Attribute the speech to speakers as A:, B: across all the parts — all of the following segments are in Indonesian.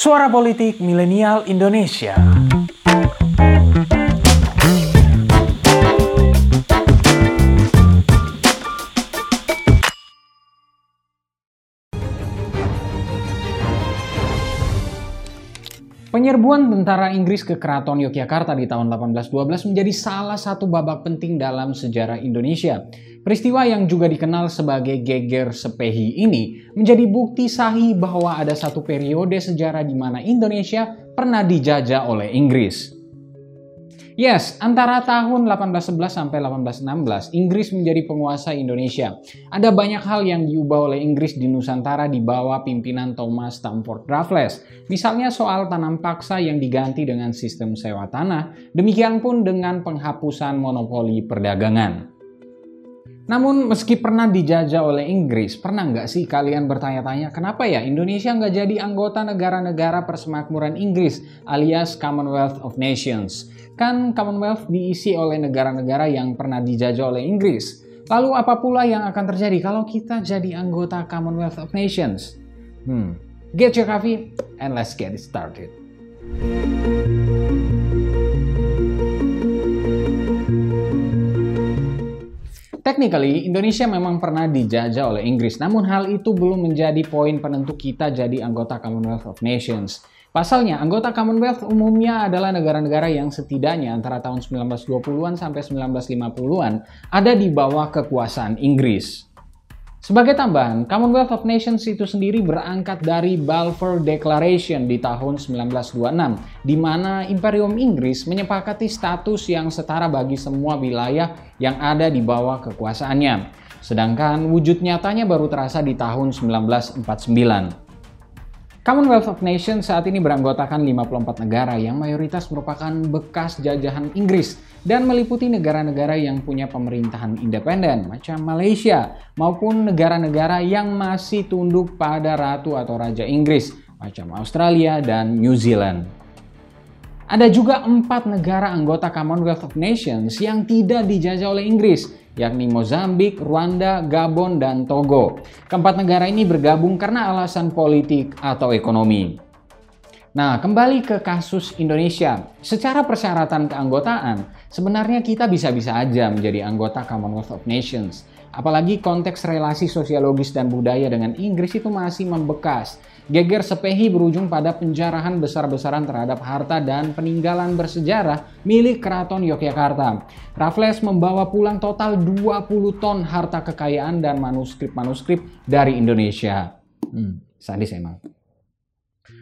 A: Suara Politik Milenial Indonesia. Penyerbuan tentara Inggris ke Keraton Yogyakarta di tahun 1812 menjadi salah satu babak penting dalam sejarah Indonesia. Peristiwa yang juga dikenal sebagai geger sepehi ini menjadi bukti sahih bahwa ada satu periode sejarah di mana Indonesia pernah dijajah oleh Inggris. Yes, antara tahun 1811 sampai 1816, Inggris menjadi penguasa Indonesia. Ada banyak hal yang diubah oleh Inggris di Nusantara di bawah pimpinan Thomas Stamford Raffles. Misalnya soal tanam paksa yang diganti dengan sistem sewa tanah, demikian pun dengan penghapusan monopoli perdagangan. Namun meski pernah dijajah oleh Inggris, pernah nggak sih kalian bertanya-tanya kenapa ya Indonesia nggak jadi anggota negara-negara persemakmuran Inggris alias Commonwealth of Nations? Kan Commonwealth diisi oleh negara-negara yang pernah dijajah oleh Inggris. Lalu apa pula yang akan terjadi kalau kita jadi anggota Commonwealth of Nations? Hmm, get your coffee and let's get it started. Technically, Indonesia memang pernah dijajah oleh Inggris, namun hal itu belum menjadi poin penentu kita jadi anggota Commonwealth of Nations. Pasalnya, anggota Commonwealth umumnya adalah negara-negara yang setidaknya antara tahun 1920-an sampai 1950-an ada di bawah kekuasaan Inggris. Sebagai tambahan, Commonwealth of Nations itu sendiri berangkat dari Balfour Declaration di tahun 1926, di mana Imperium Inggris menyepakati status yang setara bagi semua wilayah yang ada di bawah kekuasaannya. Sedangkan wujud nyatanya baru terasa di tahun 1949. Commonwealth of Nations saat ini beranggotakan 54 negara yang mayoritas merupakan bekas jajahan Inggris dan meliputi negara-negara yang punya pemerintahan independen macam Malaysia maupun negara-negara yang masih tunduk pada ratu atau raja Inggris macam Australia dan New Zealand. Ada juga empat negara anggota Commonwealth of Nations yang tidak dijajah oleh Inggris, yakni Mozambik, Rwanda, Gabon, dan Togo. Keempat negara ini bergabung karena alasan politik atau ekonomi. Nah, kembali ke kasus Indonesia. Secara persyaratan keanggotaan, sebenarnya kita bisa-bisa aja menjadi anggota Commonwealth of Nations. Apalagi konteks relasi sosiologis dan budaya dengan Inggris itu masih membekas. Geger Sepehi berujung pada penjarahan besar-besaran terhadap harta dan peninggalan bersejarah milik Keraton Yogyakarta. Raffles membawa pulang total 20 ton harta kekayaan dan manuskrip-manuskrip dari Indonesia. Hmm, sadis emang.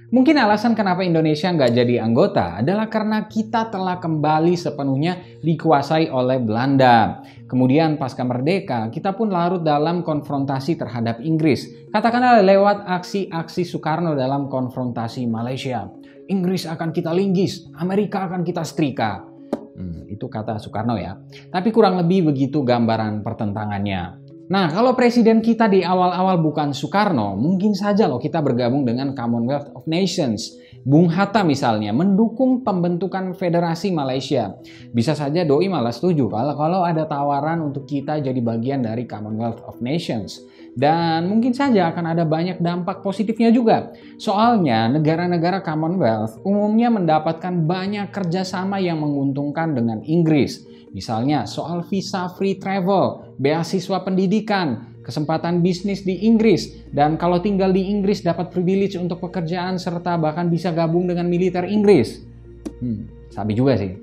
A: Mungkin alasan kenapa Indonesia nggak jadi anggota adalah karena kita telah kembali sepenuhnya dikuasai oleh Belanda. Kemudian pasca merdeka, kita pun larut dalam konfrontasi terhadap Inggris. Katakanlah lewat aksi-aksi Soekarno dalam konfrontasi Malaysia. Inggris akan kita linggis, Amerika akan kita setrika. Hmm, itu kata Soekarno ya. Tapi kurang lebih begitu gambaran pertentangannya. Nah, kalau presiden kita di awal-awal bukan Soekarno, mungkin saja loh kita bergabung dengan Commonwealth of Nations. Bung Hatta misalnya mendukung pembentukan Federasi Malaysia. Bisa saja Doi malah setuju kalau kalau ada tawaran untuk kita jadi bagian dari Commonwealth of Nations. Dan mungkin saja akan ada banyak dampak positifnya juga. Soalnya negara-negara Commonwealth umumnya mendapatkan banyak kerjasama yang menguntungkan dengan Inggris. Misalnya soal visa free travel, beasiswa pendidikan, kesempatan bisnis di Inggris, dan kalau tinggal di Inggris dapat privilege untuk pekerjaan serta bahkan bisa gabung dengan militer Inggris. Hmm, sabi juga sih.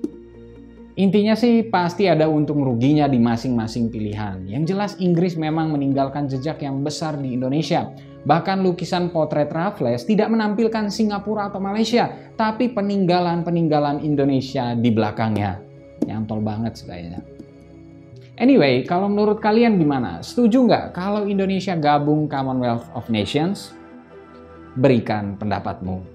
A: Intinya sih pasti ada untung ruginya di masing-masing pilihan. Yang jelas Inggris memang meninggalkan jejak yang besar di Indonesia. Bahkan lukisan potret Raffles tidak menampilkan Singapura atau Malaysia, tapi peninggalan-peninggalan Indonesia di belakangnya nyantol banget kayaknya. Anyway, kalau menurut kalian gimana? Setuju nggak kalau Indonesia gabung Commonwealth of Nations? Berikan pendapatmu.